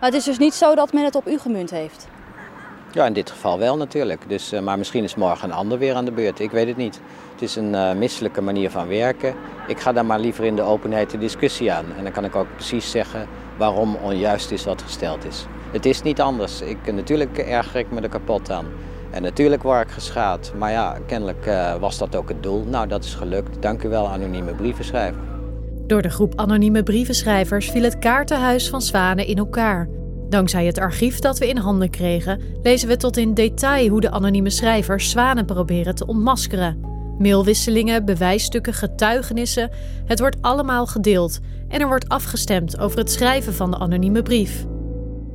Maar het is dus niet zo dat men het op u gemunt heeft? Ja, in dit geval wel natuurlijk. Dus, uh, maar misschien is morgen een ander weer aan de beurt. Ik weet het niet. Het is een uh, misselijke manier van werken. Ik ga daar maar liever in de openheid de discussie aan. En dan kan ik ook precies zeggen waarom onjuist is wat gesteld is. Het is niet anders. Ik, natuurlijk erger ik me er kapot aan. En natuurlijk word ik geschaad. Maar ja, kennelijk uh, was dat ook het doel. Nou, dat is gelukt. Dank u wel, anonieme brievenschrijver. Door de groep anonieme brievenschrijvers viel het kaartenhuis van Zwanen in elkaar. Dankzij het archief dat we in handen kregen, lezen we tot in detail hoe de anonieme schrijvers Zwanen proberen te ontmaskeren. Mailwisselingen, bewijsstukken, getuigenissen, het wordt allemaal gedeeld en er wordt afgestemd over het schrijven van de anonieme brief.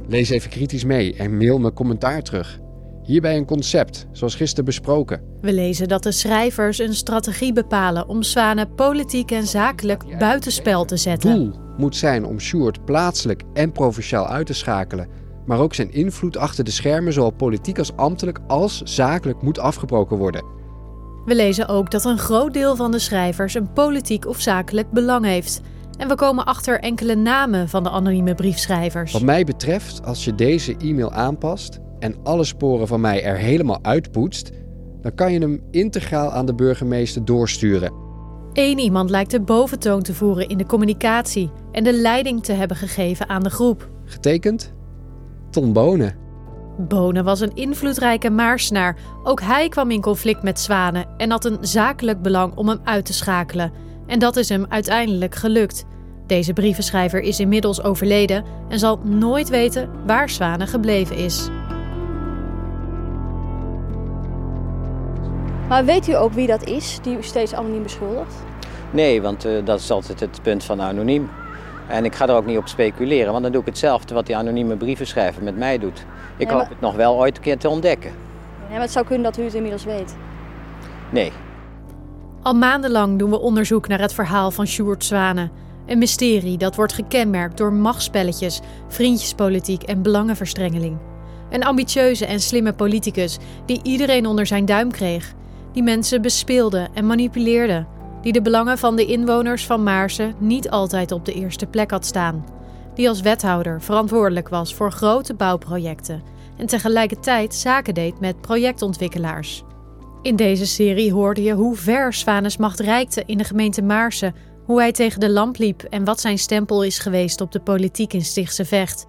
Lees even kritisch mee en mail me commentaar terug. Hierbij een concept, zoals gisteren besproken. We lezen dat de schrijvers een strategie bepalen om Zwanen politiek en zakelijk buitenspel te zetten. Doel moet zijn om Sjoerd plaatselijk en provinciaal uit te schakelen, maar ook zijn invloed achter de schermen, zowel politiek als ambtelijk als zakelijk, moet afgebroken worden. We lezen ook dat een groot deel van de schrijvers een politiek of zakelijk belang heeft. En we komen achter enkele namen van de anonieme briefschrijvers. Wat mij betreft, als je deze e-mail aanpast en alle sporen van mij er helemaal uitpoetst, dan kan je hem integraal aan de burgemeester doorsturen. Eén iemand lijkt de boventoon te voeren in de communicatie en de leiding te hebben gegeven aan de groep. Getekend Ton Bonen. Bonen was een invloedrijke maarsnaar. Ook hij kwam in conflict met Zwanen en had een zakelijk belang om hem uit te schakelen. En dat is hem uiteindelijk gelukt. Deze brievenschrijver is inmiddels overleden en zal nooit weten waar Zwanen gebleven is. Maar weet u ook wie dat is die u steeds anoniem beschuldigt? Nee, want uh, dat is altijd het punt van anoniem. En ik ga er ook niet op speculeren, want dan doe ik hetzelfde wat die anonieme brievenschrijver met mij doet. Ik hoop het nog wel ooit een keer te ontdekken. Ja, maar het zou kunnen dat u het inmiddels weet. Nee. Al maandenlang doen we onderzoek naar het verhaal van Sjoerd Zwanen. Een mysterie dat wordt gekenmerkt door machtspelletjes, vriendjespolitiek en belangenverstrengeling. Een ambitieuze en slimme politicus die iedereen onder zijn duim kreeg. Die mensen bespeelde en manipuleerde. Die de belangen van de inwoners van Maarsen niet altijd op de eerste plek had staan die als wethouder verantwoordelijk was voor grote bouwprojecten en tegelijkertijd zaken deed met projectontwikkelaars. In deze serie hoorde je hoe ver Svanes macht reikte in de gemeente Maarsen, hoe hij tegen de lamp liep en wat zijn stempel is geweest op de politiek in Stichtse Vecht.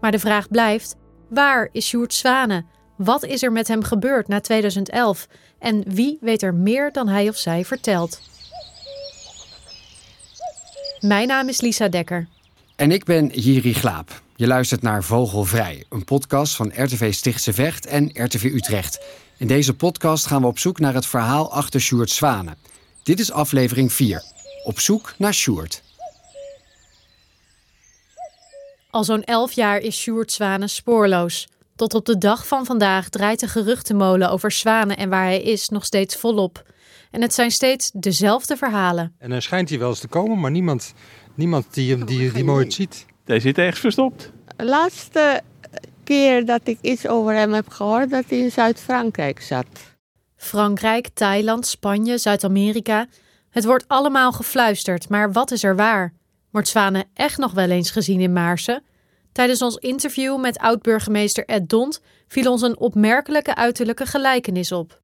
Maar de vraag blijft: waar is Sjoerd Zwane? Wat is er met hem gebeurd na 2011? En wie weet er meer dan hij of zij vertelt? Mijn naam is Lisa Dekker. En ik ben Jiri Glaap. Je luistert naar Vogelvrij, een podcast van RTV Stichtse Vecht en RTV Utrecht. In deze podcast gaan we op zoek naar het verhaal achter Sjoerd Zwanen. Dit is aflevering 4. Op zoek naar Sjoerd. Al zo'n elf jaar is Sjoerd Zwanen spoorloos. Tot op de dag van vandaag draait de geruchtenmolen over Zwanen en waar hij is nog steeds volop. En het zijn steeds dezelfde verhalen. En dan schijnt hij wel eens te komen, maar niemand Niemand die hem die, die mooi ziet. Hij zit ergens verstopt. De laatste keer dat ik iets over hem heb gehoord, dat hij in Zuid-Frankrijk zat. Frankrijk, Thailand, Spanje, Zuid-Amerika. Het wordt allemaal gefluisterd, maar wat is er waar? Wordt Zwane echt nog wel eens gezien in Maarsen? Tijdens ons interview met oud-burgemeester Ed Dont viel ons een opmerkelijke uiterlijke gelijkenis op.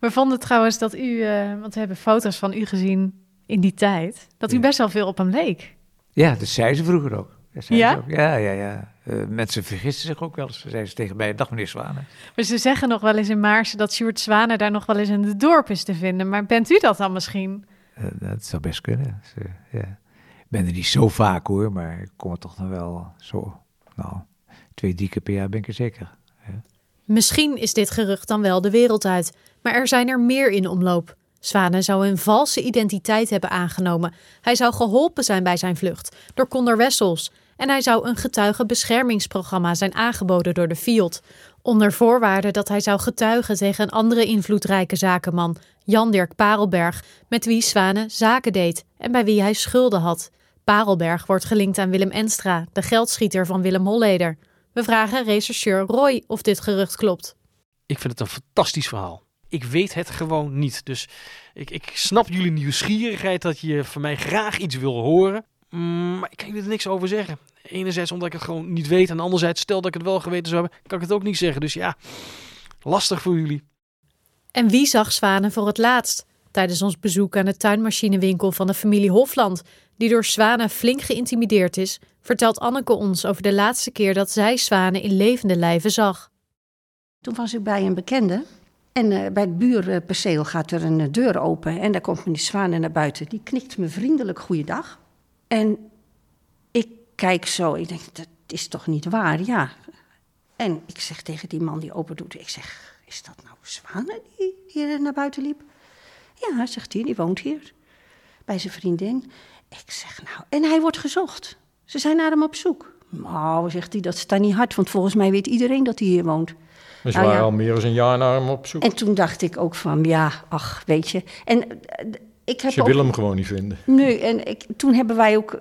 We vonden trouwens dat u, uh, want we hebben foto's van u gezien in die tijd, dat u best wel veel op hem leek. Ja, dat zei ze vroeger ook. ja? Ook. Ja, ja, ja. Uh, mensen vergisten zich ook wel eens. Zeiden ze tegen mij, dag meneer Zwanen. Maar ze zeggen nog wel eens in Maarsen dat Sjoerd Zwanen daar nog wel eens in het dorp is te vinden. Maar bent u dat dan misschien? Uh, dat zou best kunnen. Dus, ja. Ben er niet zo vaak hoor, maar ik kom er toch nog wel zo, nou, twee, drie keer per jaar ben ik er zeker. Misschien is dit gerucht dan wel de wereld uit, maar er zijn er meer in omloop. Zwane zou een valse identiteit hebben aangenomen. Hij zou geholpen zijn bij zijn vlucht door Condor Wessels. En hij zou een getuigenbeschermingsprogramma zijn aangeboden door de Field. Onder voorwaarde dat hij zou getuigen tegen een andere invloedrijke zakenman, Jan-Dirk Parelberg, met wie Zwane zaken deed en bij wie hij schulden had. Parelberg wordt gelinkt aan Willem Enstra, de geldschieter van Willem Holleder. We vragen rechercheur Roy of dit gerucht klopt. Ik vind het een fantastisch verhaal. Ik weet het gewoon niet. Dus ik, ik snap jullie nieuwsgierigheid dat je van mij graag iets wil horen. Mm, maar ik kan jullie er niks over zeggen. Enerzijds omdat ik het gewoon niet weet. En anderzijds, stel dat ik het wel geweten zou hebben, kan ik het ook niet zeggen. Dus ja, lastig voor jullie. En wie zag zwanen voor het laatst? Tijdens ons bezoek aan de tuinmachinewinkel van de familie Hofland, die door zwanen flink geïntimideerd is, vertelt Anneke ons over de laatste keer dat zij zwanen in levende lijven zag. Toen was ik bij een bekende en uh, bij het buurperceel gaat er een deur open en daar komt meneer Zwanen naar buiten. Die knikt me vriendelijk goeiedag. En ik kijk zo, ik denk, dat is toch niet waar? Ja. En ik zeg tegen die man die open doet, ik zeg, is dat nou Zwanen die hier naar buiten liep? Ja, zegt hij, die woont hier. Bij zijn vriendin. Ik zeg, nou, en hij wordt gezocht. Ze zijn naar hem op zoek. Nou, zegt hij, dat staat niet hard, want volgens mij weet iedereen dat hij hier woont. Dus nou, waren ja. al meer dan een jaar naar hem op zoek. En toen dacht ik ook van, ja, ach, weet je. En ik heb ze willen hem gewoon niet vinden. Nee, en ik, toen hebben wij ook,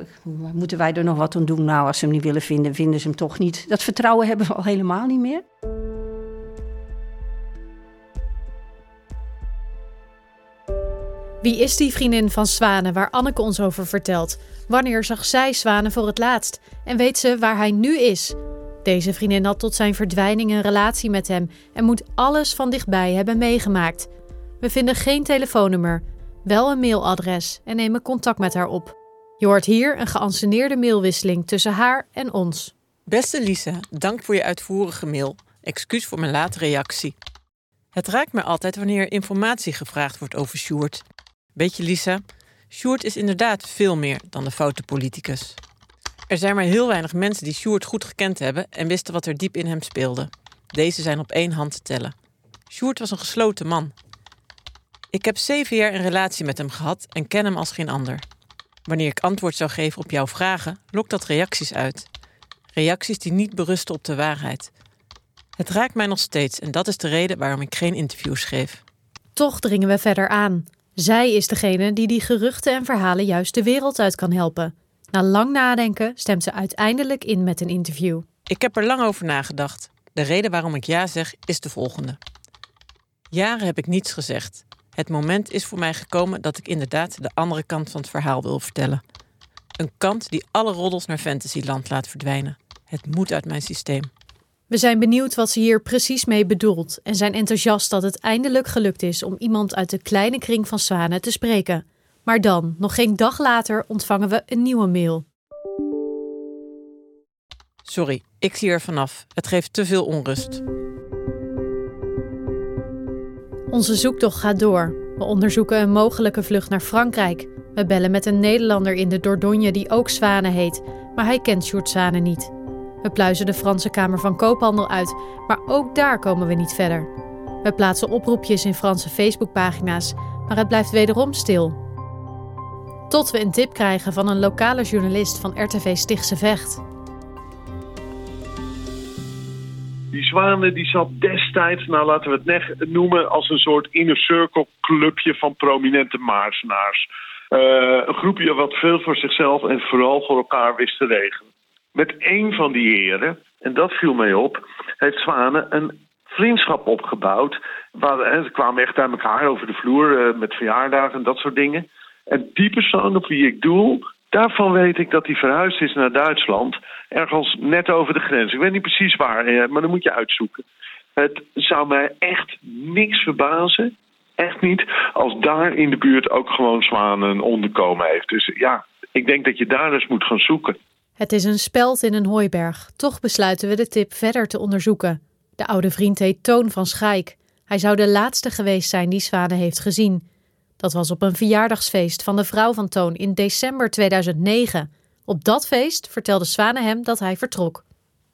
moeten wij er nog wat aan doen? Nou, als ze hem niet willen vinden, vinden ze hem toch niet. Dat vertrouwen hebben we al helemaal niet meer. Wie is die vriendin van Zwanen waar Anneke ons over vertelt? Wanneer zag zij Zwanen voor het laatst? En weet ze waar hij nu is? Deze vriendin had tot zijn verdwijning een relatie met hem en moet alles van dichtbij hebben meegemaakt. We vinden geen telefoonnummer, wel een mailadres en nemen contact met haar op. Je hoort hier een geanceneerde mailwisseling tussen haar en ons. Beste Lisa, dank voor je uitvoerige mail. Excuus voor mijn late reactie. Het raakt me altijd wanneer informatie gevraagd wordt over Sjoerd. Weet je, Lisa, Sjoerd is inderdaad veel meer dan de foute politicus. Er zijn maar heel weinig mensen die Sjoerd goed gekend hebben en wisten wat er diep in hem speelde. Deze zijn op één hand te tellen. Sjoerd was een gesloten man. Ik heb zeven jaar een relatie met hem gehad en ken hem als geen ander. Wanneer ik antwoord zou geven op jouw vragen, lokt dat reacties uit. Reacties die niet berusten op de waarheid. Het raakt mij nog steeds en dat is de reden waarom ik geen interviews geef. Toch dringen we verder aan. Zij is degene die die geruchten en verhalen juist de wereld uit kan helpen. Na lang nadenken stemt ze uiteindelijk in met een interview. Ik heb er lang over nagedacht. De reden waarom ik ja zeg is de volgende. Jaren heb ik niets gezegd. Het moment is voor mij gekomen dat ik inderdaad de andere kant van het verhaal wil vertellen. Een kant die alle roddels naar Fantasyland laat verdwijnen. Het moet uit mijn systeem. We zijn benieuwd wat ze hier precies mee bedoelt en zijn enthousiast dat het eindelijk gelukt is om iemand uit de kleine kring van Zwanen te spreken. Maar dan, nog geen dag later, ontvangen we een nieuwe mail. Sorry, ik zie er vanaf. Het geeft te veel onrust. Onze zoektocht gaat door. We onderzoeken een mogelijke vlucht naar Frankrijk. We bellen met een Nederlander in de Dordogne die ook Zwanen heet, maar hij kent Sjoerd Zwanen niet. We pluizen de Franse Kamer van Koophandel uit, maar ook daar komen we niet verder. We plaatsen oproepjes in Franse Facebookpagina's, maar het blijft wederom stil. Tot we een tip krijgen van een lokale journalist van RTV Stichtse Vecht. Die Zwanen die zat destijds, nou laten we het noemen, als een soort inner circle clubje van prominente Maarsenaars. Uh, een groepje wat veel voor zichzelf en vooral voor elkaar wist te regelen. Met één van die heren, en dat viel mij op, heeft Zwanen een vriendschap opgebouwd. Waar, hè, ze kwamen echt aan elkaar over de vloer uh, met verjaardagen en dat soort dingen. En die persoon op wie ik doel, daarvan weet ik dat hij verhuisd is naar Duitsland. Ergens net over de grens. Ik weet niet precies waar, eh, maar dan moet je uitzoeken. Het zou mij echt niks verbazen, echt niet, als daar in de buurt ook gewoon zwanen een onderkomen heeft. Dus ja, ik denk dat je daar eens moet gaan zoeken. Het is een speld in een hooiberg. Toch besluiten we de tip verder te onderzoeken. De oude vriend heet Toon van Schaik. Hij zou de laatste geweest zijn die Zwanen heeft gezien. Dat was op een verjaardagsfeest van de vrouw van Toon in december 2009. Op dat feest vertelde Zwane hem dat hij vertrok.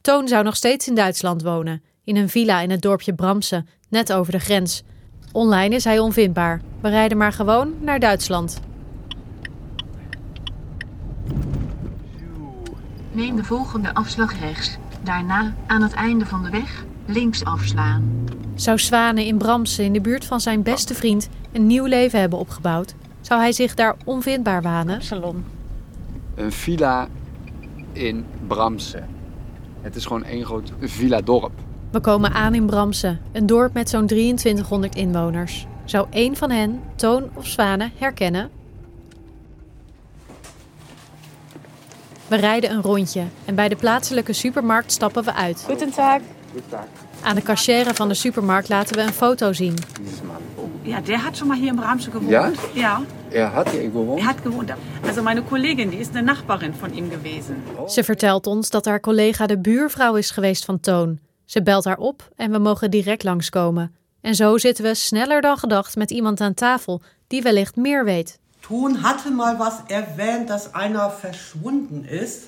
Toon zou nog steeds in Duitsland wonen, in een villa in het dorpje Bramse, net over de grens. Online is hij onvindbaar. We rijden maar gewoon naar Duitsland. Neem de volgende afslag rechts. Daarna, aan het einde van de weg, links afslaan. Zou Zwane in Bramse, in de buurt van zijn beste vriend, een nieuw leven hebben opgebouwd? Zou hij zich daar onvindbaar wanen? Salon. Een villa in Bramse. Het is gewoon één groot villa-dorp. We komen aan in Bramse, een dorp met zo'n 2300 inwoners. Zou één van hen, Toon of Zwane, herkennen? We rijden een rondje en bij de plaatselijke supermarkt stappen we uit. Goedendag. Aan de cachère van de supermarkt laten we een foto zien. Ja, der hat schon mal hier in Bramsche gewohnt. Ja? Ja, Er hat hier gewohnt? er hat gewohnt. Also meine Kollegin, die ist eine Nachbarin von ihm gewesen. Ze vertelt ons dat haar collega de buurvrouw is geweest van Toon. Ze belt haar op en we mogen direct langskomen. En zo zitten we sneller dan gedacht met iemand aan tafel die wellicht meer weet. Ton hatte mal was erwähnt, dass einer verschwunden ist.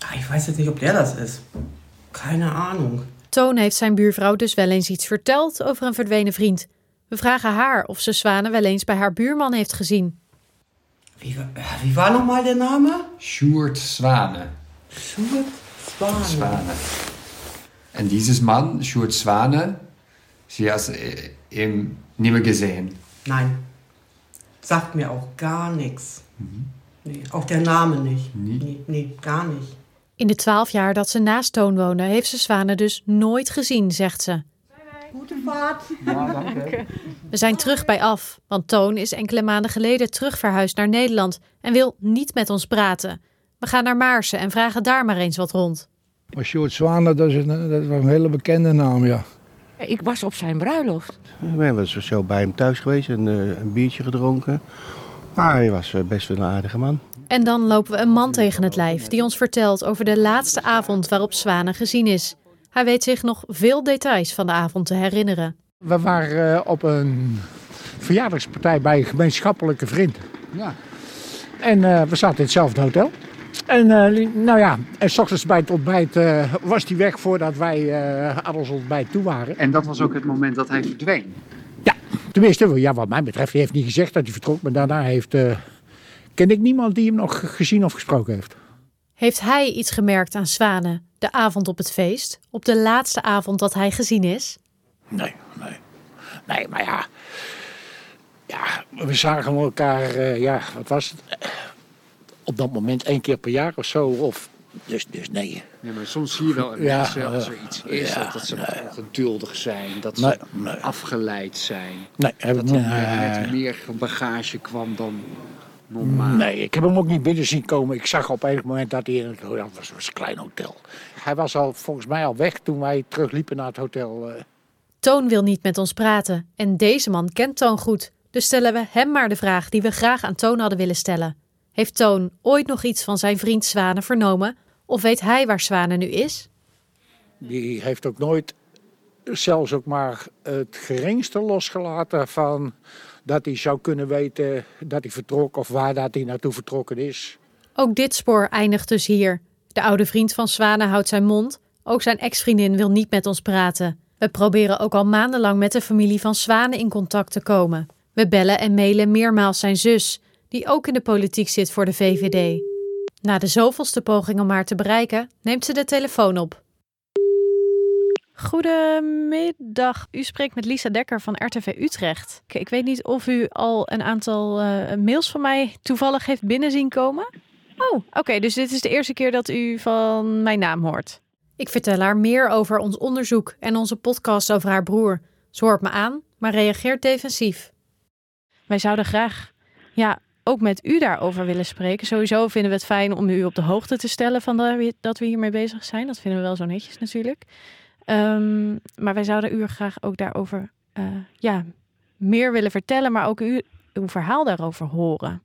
Ah, Ich weiß jetzt nicht, ob der das ist. Keine Ahnung. Toon heeft zijn buurvrouw dus wel eens iets verteld over een verdwenen vriend. We vragen haar of ze Zwanen wel eens bij haar buurman heeft gezien. Wie, äh, wie war nochmal der Name? Sjoerd Zwane. Sjoerd Zwane. Zwane. En dieses Mann, Sjoerd Zwane, sie hast äh, ihn nie mehr gesehen. Nein. Sagt mir auch gar nichts. Nee, auch der Name nicht. Nee, nee, gar nicht. In de twaalf jaar dat ze naast Toon woonde, heeft ze Zwanen dus nooit gezien, zegt ze. Ja, danke. We zijn terug bij af, want Toon is enkele maanden geleden terug verhuisd naar Nederland en wil niet met ons praten. We gaan naar Maarsen en vragen daar maar eens wat rond. Maar Sjoerd Zwanen, dat is een, dat is wel een hele bekende naam, ja. Ik was op zijn bruiloft. Ik ben wel eens zo bij hem thuis geweest en eh, een biertje gedronken. Maar hij was eh, best wel een aardige man. En dan lopen we een man tegen het lijf die ons vertelt over de laatste avond waarop Zwanen gezien is. Hij weet zich nog veel details van de avond te herinneren. We waren eh, op een verjaardagspartij bij een gemeenschappelijke vriend. Ja. En eh, we zaten in hetzelfde hotel. En eh, nou ja, en s ochtends bij het ontbijt eh, was hij weg voordat wij eh, aan ons ontbijt toe waren. En dat was ook het moment dat hij verdween. Tenminste, ja, wat mij betreft, hij heeft niet gezegd dat hij vertrok. Maar daarna heeft, eh, ken ik niemand die hem nog gezien of gesproken heeft. Heeft hij iets gemerkt aan Zwanen de avond op het feest? Op de laatste avond dat hij gezien is? Nee, nee. Nee, maar ja. Ja, we zagen elkaar, eh, ja, wat was het? Op dat moment één keer per jaar of zo. Of, dus, dus nee. Ja, maar soms zie je wel in Ja, mensen als er iets is, ja, dat, dat ze nee. ongeduldig zijn, dat ze Nee, nee. afgeleid zijn. Nee, heb dat ik er Nee. meer bagage kwam dan normaal. Nee, ik heb hem ook niet binnen zien komen. Ik zag op enig moment dat hij in het, ja, het was, was een klein hotel. Hij was al volgens mij al weg toen wij terugliepen naar het hotel. eh. Toon wil niet met ons praten en deze man kent Toon goed. Dus stellen we hem maar de vraag die we graag aan Toon hadden willen stellen. Heeft Toon ooit nog iets van zijn vriend Zwanen vernomen? Of weet hij waar Zwanen nu is? Die heeft ook nooit zelfs ook maar het geringste losgelaten van dat hij zou kunnen weten dat hij vertrok of waar dat hij naartoe vertrokken is. Ook dit spoor eindigt dus hier. De oude vriend van Zwanen houdt zijn mond. Ook zijn ex-vriendin wil niet met ons praten. We proberen ook al maandenlang met de familie van Zwanen in contact te komen. We bellen en mailen meermaals zijn zus, die ook in de politiek zit voor de VVD. Na de zoveelste poging om haar te bereiken, neemt ze de telefoon op. Goedemiddag, u spreekt met Lisa Dekker van RTV Utrecht. Ik- weet niet of u al een aantal eh, mails van mij toevallig heeft binnen zien komen. Oh, oké, dus dit is de eerste keer dat u van mijn naam hoort. Ik vertel haar meer over ons onderzoek en onze podcast over haar broer. Ze hoort me aan, maar reageert defensief. Wij zouden graag ja, ook met u daarover willen spreken. Sowieso vinden we het fijn om u op de hoogte te stellen van de- dat we hiermee bezig zijn. Dat vinden we wel zo netjes natuurlijk. Ehm, maar wij zouden u graag ook daarover eh, ja, meer willen vertellen, maar ook u, uw verhaal daarover horen.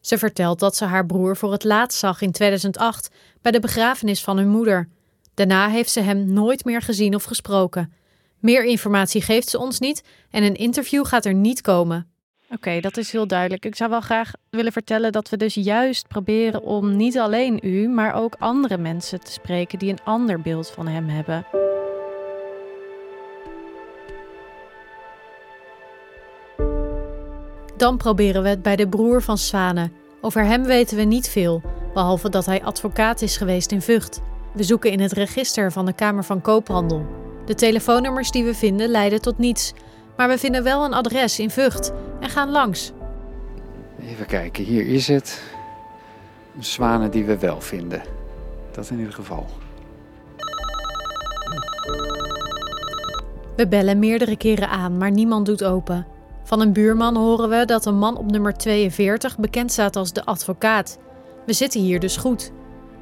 Ze vertelt dat ze haar broer voor het laatst zag in 2008 bij de begrafenis van hun moeder. Daarna heeft ze hem nooit meer gezien of gesproken. Meer informatie geeft ze ons niet en een interview gaat er niet komen. Oké, dat is heel duidelijk. Ik zou wel graag willen vertellen dat we dus juist proberen om niet alleen u, maar ook andere mensen te spreken die een ander beeld van hem hebben. Dan proberen we het bij de broer van Swane. Over hem weten we niet veel, behalve dat hij advocaat is geweest in Vught. We zoeken in het register van de Kamer van Koophandel. De telefoonnummers die we vinden leiden tot niets, maar we vinden wel een adres in Vught en gaan langs. Even kijken, hier is het. Een zwanen die we wel vinden. Dat in ieder geval. We bellen meerdere keren aan, maar niemand doet open. Van een buurman horen we dat een man op nummer 42 bekend staat als de advocaat. We zitten hier dus goed.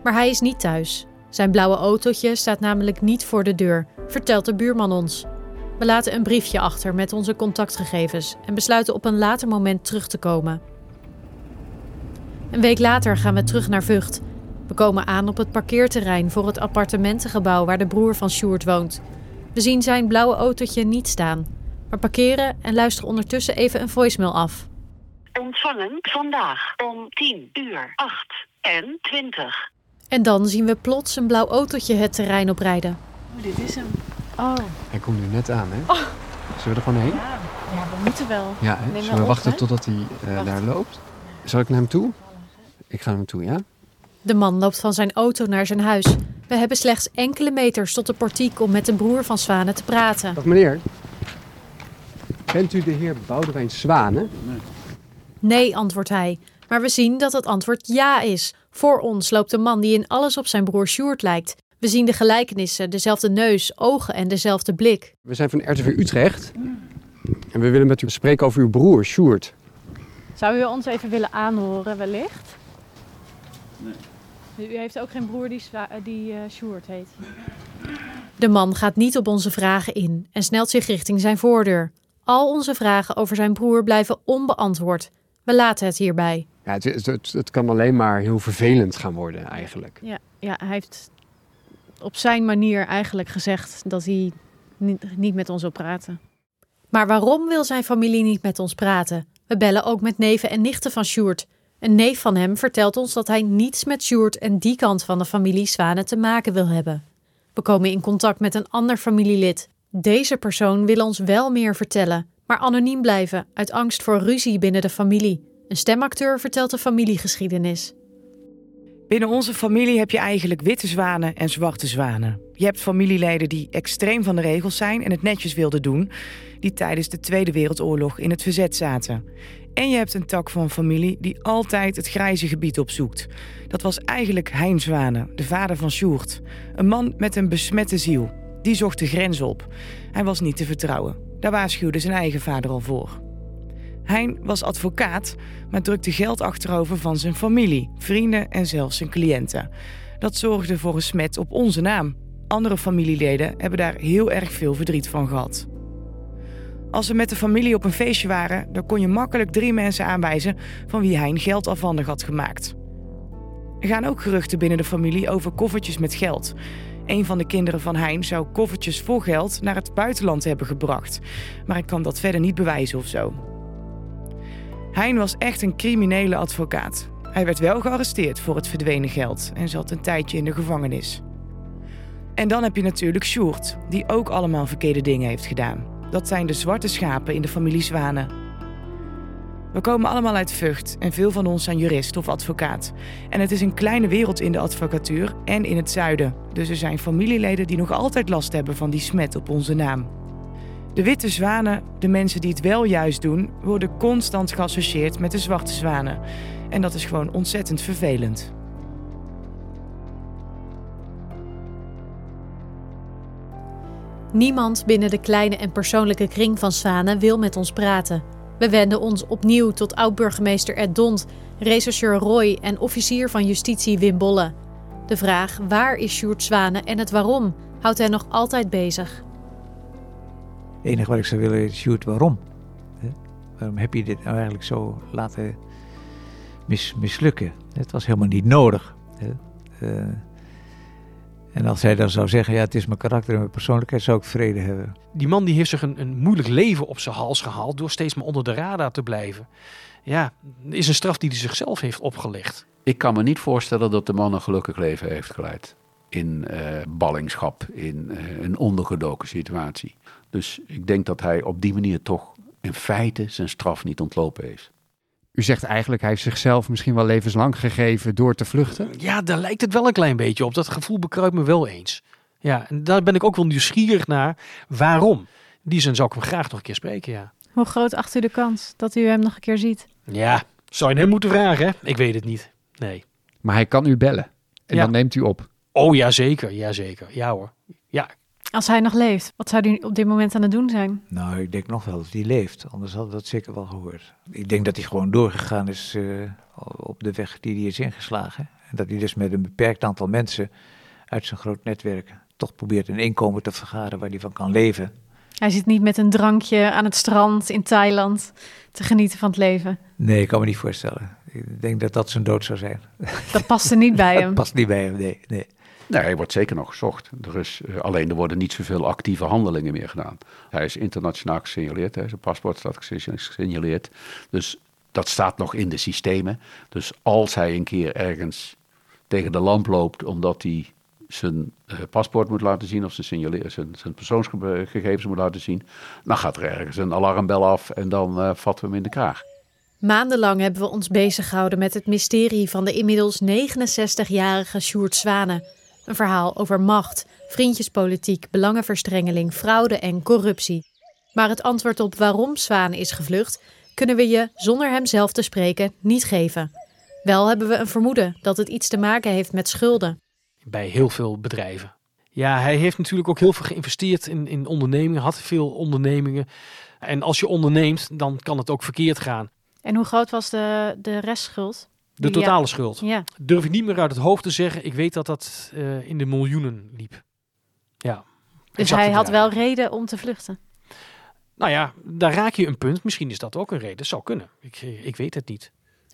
Maar hij is niet thuis. Zijn blauwe autootje staat namelijk niet voor de deur, vertelt de buurman ons. We laten een briefje achter met onze contactgegevens en besluiten op een later moment terug te komen. Een week later gaan we terug naar Vught. We komen aan op het parkeerterrein voor het appartementengebouw waar de broer van Sjoerd woont. We zien zijn blauwe autootje niet staan, maar parkeren en luisteren ondertussen even een voicemail af. Ontvangen vandaag om 10 uur 8 en 20. En dan zien we plots een blauw autootje het terrein oprijden. Oh, dit is hem. Oh. Hij komt nu net aan, hè? Oh. Zullen we er gewoon heen? Ja, ja we moeten wel. Ja, hè? Zullen we op, wachten hè? totdat hij eh, Wacht. daar loopt? Zal ik naar hem toe? Ik ga naar hem toe, ja? De man loopt van zijn auto naar zijn huis. We hebben slechts enkele meters tot de portiek om met de broer van Zwanen te praten. Dag meneer. Bent u de heer Boudewijn Zwanen? Nee, antwoordt hij. Maar we zien dat het antwoord ja is. Voor ons loopt een man die in alles op zijn broer Sjoerd lijkt. We zien de gelijkenissen, dezelfde neus, ogen en dezelfde blik. We zijn van RTV Utrecht. En we willen met u spreken over uw broer, Sjoerd. Zou u ons even willen aanhoren, wellicht? Nee. U heeft ook geen broer die, eh, die eh, Sjoerd heet. De man gaat niet op onze vragen in en snelt zich richting zijn voordeur. Al onze vragen over zijn broer blijven onbeantwoord. We laten het hierbij. Ja, het, het, het, het kan alleen maar heel vervelend gaan worden, eigenlijk. Ja, ja, hij heeft op zijn manier eigenlijk gezegd dat hij niet, met ons wil praten. Maar waarom wil zijn familie niet met ons praten? We bellen ook met neven en nichten van Sjoerd. Een neef van hem vertelt ons dat hij niets met Sjoerd en die kant van de familie Zwanen te maken wil hebben. We komen in contact met een ander familielid. Deze persoon wil ons wel meer vertellen, maar anoniem blijven uit angst voor ruzie binnen de familie. Een stemacteur vertelt de familiegeschiedenis. Binnen onze familie heb je eigenlijk witte zwanen en zwarte zwanen. Je hebt familieleden die extreem van de regels zijn en het netjes wilden doen, die tijdens de Tweede Wereldoorlog in het verzet zaten. En je hebt een tak van familie die altijd het grijze gebied opzoekt. Dat was eigenlijk Hein Zwanen, de vader van Sjoerd. Een man met een besmette ziel. Die zocht de grens op. Hij was niet te vertrouwen. Daar waarschuwde zijn eigen vader al voor. Hein was advocaat, maar drukte geld achterover van zijn familie, vrienden en zelfs zijn cliënten. Dat zorgde voor een smet op onze naam. Andere familieleden hebben daar heel erg veel verdriet van gehad. Als we met de familie op een feestje waren, dan kon je makkelijk drie mensen aanwijzen van wie Hein geld afhandig had gemaakt. Er gaan ook geruchten binnen de familie over koffertjes met geld. Een van de kinderen van Hein zou koffertjes vol geld naar het buitenland hebben gebracht, maar ik kan dat verder niet bewijzen of zo. Hein was echt een criminele advocaat. Hij werd wel gearresteerd voor het verdwenen geld en zat een tijdje in de gevangenis. En dan heb je natuurlijk Sjoerd, die ook allemaal verkeerde dingen heeft gedaan. Dat zijn de zwarte schapen in de familie Zwanen. We komen allemaal uit Vught en veel van ons zijn jurist of advocaat. En het is een kleine wereld in de advocatuur en in het zuiden. Dus er zijn familieleden die nog altijd last hebben van die smet op onze naam. De witte zwanen, de mensen die het wel juist doen, worden constant geassocieerd met de zwarte zwanen. En dat is gewoon ontzettend vervelend. Niemand binnen de kleine en persoonlijke kring van Zwanen wil met ons praten. We wenden ons opnieuw tot oud-burgemeester Ed Dont, rechercheur Roy en officier van justitie Wim Bolle. De vraag waar is Sjoerd Zwanen en het waarom houdt hen nog altijd bezig. Het enige wat ik zou willen is, Sjoerd, waarom? Hè? Waarom heb je dit nou eigenlijk zo laten mis, mislukken? Het was helemaal niet nodig. Hè? Eh, en als hij dan zou zeggen, ja, het is mijn karakter en mijn persoonlijkheid, zou ik vrede hebben. Die man die heeft zich een, een moeilijk leven op zijn hals gehaald door steeds maar onder de radar te blijven. Ja, is een straf die hij zichzelf heeft opgelegd. Ik kan me niet voorstellen dat de man een gelukkig leven heeft geleid. In eh, ballingschap, in eh, een ondergedoken situatie. Dus ik denk dat hij op die manier toch in feite zijn straf niet ontlopen heeft. U zegt eigenlijk, hij heeft zichzelf misschien wel levenslang gegeven door te vluchten. Ja, daar lijkt het wel een klein beetje op. Dat gevoel bekruipt me wel eens. Ja, en daar ben ik ook wel nieuwsgierig naar. Waarom? Die zin zou ik hem graag nog een keer spreken, ja. Hoe groot acht u de kans dat u hem nog een keer ziet? Ja, zou je hem moeten vragen, hè? Ik weet het niet. Nee. Maar hij kan u bellen. En Ja. dan neemt u op. Oh, ja zeker. Ja, zeker. Ja hoor. Ja, Als hij nog leeft, wat zou u op dit moment aan het doen zijn? Nou, ik denk nog wel dat hij leeft, anders hadden we dat zeker wel gehoord. Ik denk dat hij gewoon doorgegaan is eh, op de weg die hij is ingeslagen. En dat hij dus met een beperkt aantal mensen uit zijn groot netwerk toch probeert een inkomen te vergaren waar hij van kan leven. Hij zit niet met een drankje aan het strand in Thailand te genieten van het leven. Nee, ik kan me niet voorstellen. Ik denk dat dat zijn dood zou zijn. Dat past er niet bij hem. dat past niet bij hem, nee. nee. Nee, hij wordt zeker nog gezocht. Er is, uh, alleen er worden niet zoveel actieve handelingen meer gedaan. Hij is internationaal gesignaleerd, zijn paspoort staat gesignaleerd. Dus dat staat nog in de systemen. Dus als hij een keer ergens tegen de lamp loopt omdat hij zijn uh, paspoort moet laten zien of zijn, zijn, zijn persoonsgegevens moet laten zien, dan gaat er ergens een alarmbel af en dan uh, vatten we hem in de kraag. Maandenlang hebben we ons bezig gehouden met het mysterie van de inmiddels 69-jarige Sjoerd Zwanen. Een verhaal over macht, vriendjespolitiek, belangenverstrengeling, fraude en corruptie. Maar het antwoord op waarom Zwanen is gevlucht, kunnen we je, zonder hem zelf te spreken, niet geven. Wel hebben we een vermoeden dat het iets te maken heeft met schulden. Bij heel veel bedrijven. Ja, hij heeft natuurlijk ook heel veel geïnvesteerd in, in ondernemingen, had veel ondernemingen. En als je onderneemt, dan kan het ook verkeerd gaan. En hoe groot was de, de restschuld? De totale schuld. Ja. Durf ik niet meer uit het hoofd te zeggen. Ik weet dat dat uh, in de miljoenen liep. Ja. Dus hij had wel reden om te vluchten? Nou ja, daar raak je een punt. Misschien is dat ook een reden. Zou kunnen. Ik, ik weet het niet.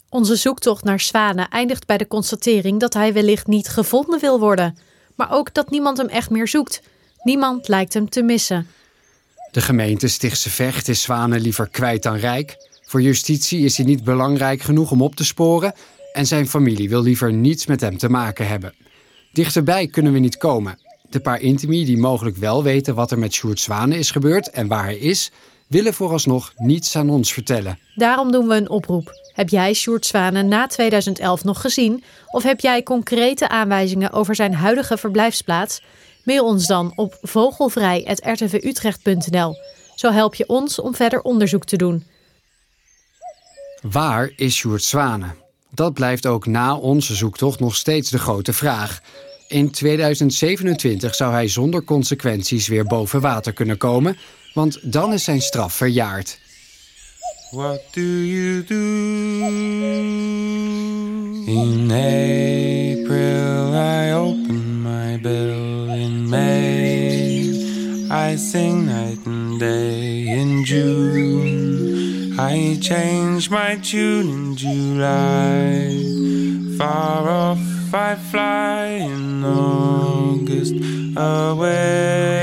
Onze zoektocht naar Zwanen eindigt bij de constatering dat hij wellicht niet gevonden wil worden. Maar ook dat niemand hem echt meer zoekt. Niemand lijkt hem te missen. De gemeente Stichtse Vecht is Zwanen liever kwijt dan rijk. Voor justitie is hij niet belangrijk genoeg om op te sporen. En zijn familie wil liever niets met hem te maken hebben. Dichterbij kunnen we niet komen. De paar intimi die mogelijk wel weten wat er met Sjoerd Zwanen is gebeurd en waar hij is, willen vooralsnog niets aan ons vertellen. Daarom doen we een oproep. Heb jij Sjoerd Zwanen na 2011 nog gezien? Of heb jij concrete aanwijzingen over zijn huidige verblijfsplaats? Mail ons dan op vogelvrij.rtvutrecht.nl. Zo help je ons om verder onderzoek te doen. Waar is Sjoerd Zwanen? Dat blijft ook na onze zoektocht nog steeds de grote vraag. In 2027 zou hij zonder consequenties weer boven water kunnen komen, want dan is zijn straf verjaard. What do you do? In April I open my bill. In May I sing night and day. In June I change my tune. In July far off I fly. In August away.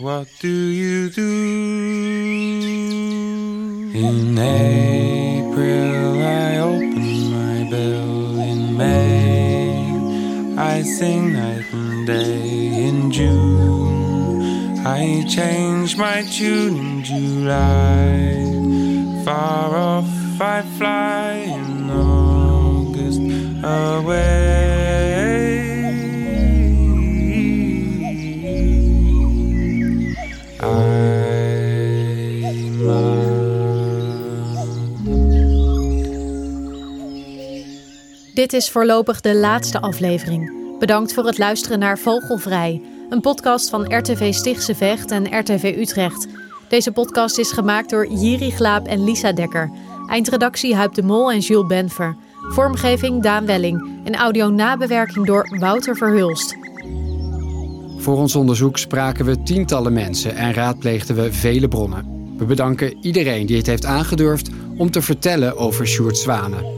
What do you do? In April I open my bill. In May I sing night and day. In June I change my tune. In July far off I fly. In August away. Dit is voorlopig de laatste aflevering. Bedankt voor het luisteren naar Vogelvrij, een podcast van RTV Stichtse Vecht en RTV Utrecht. Deze podcast is gemaakt door Jiri Glaap en Lisa Dekker. Eindredactie Huip de Mol en Jules Benver. Vormgeving Daan Welling en audio-nabewerking door Wouter Verhulst. Voor ons onderzoek spraken we tientallen mensen en raadpleegden we vele bronnen. We bedanken iedereen die het heeft aangedurfd om te vertellen over Sjoerd Zwanen.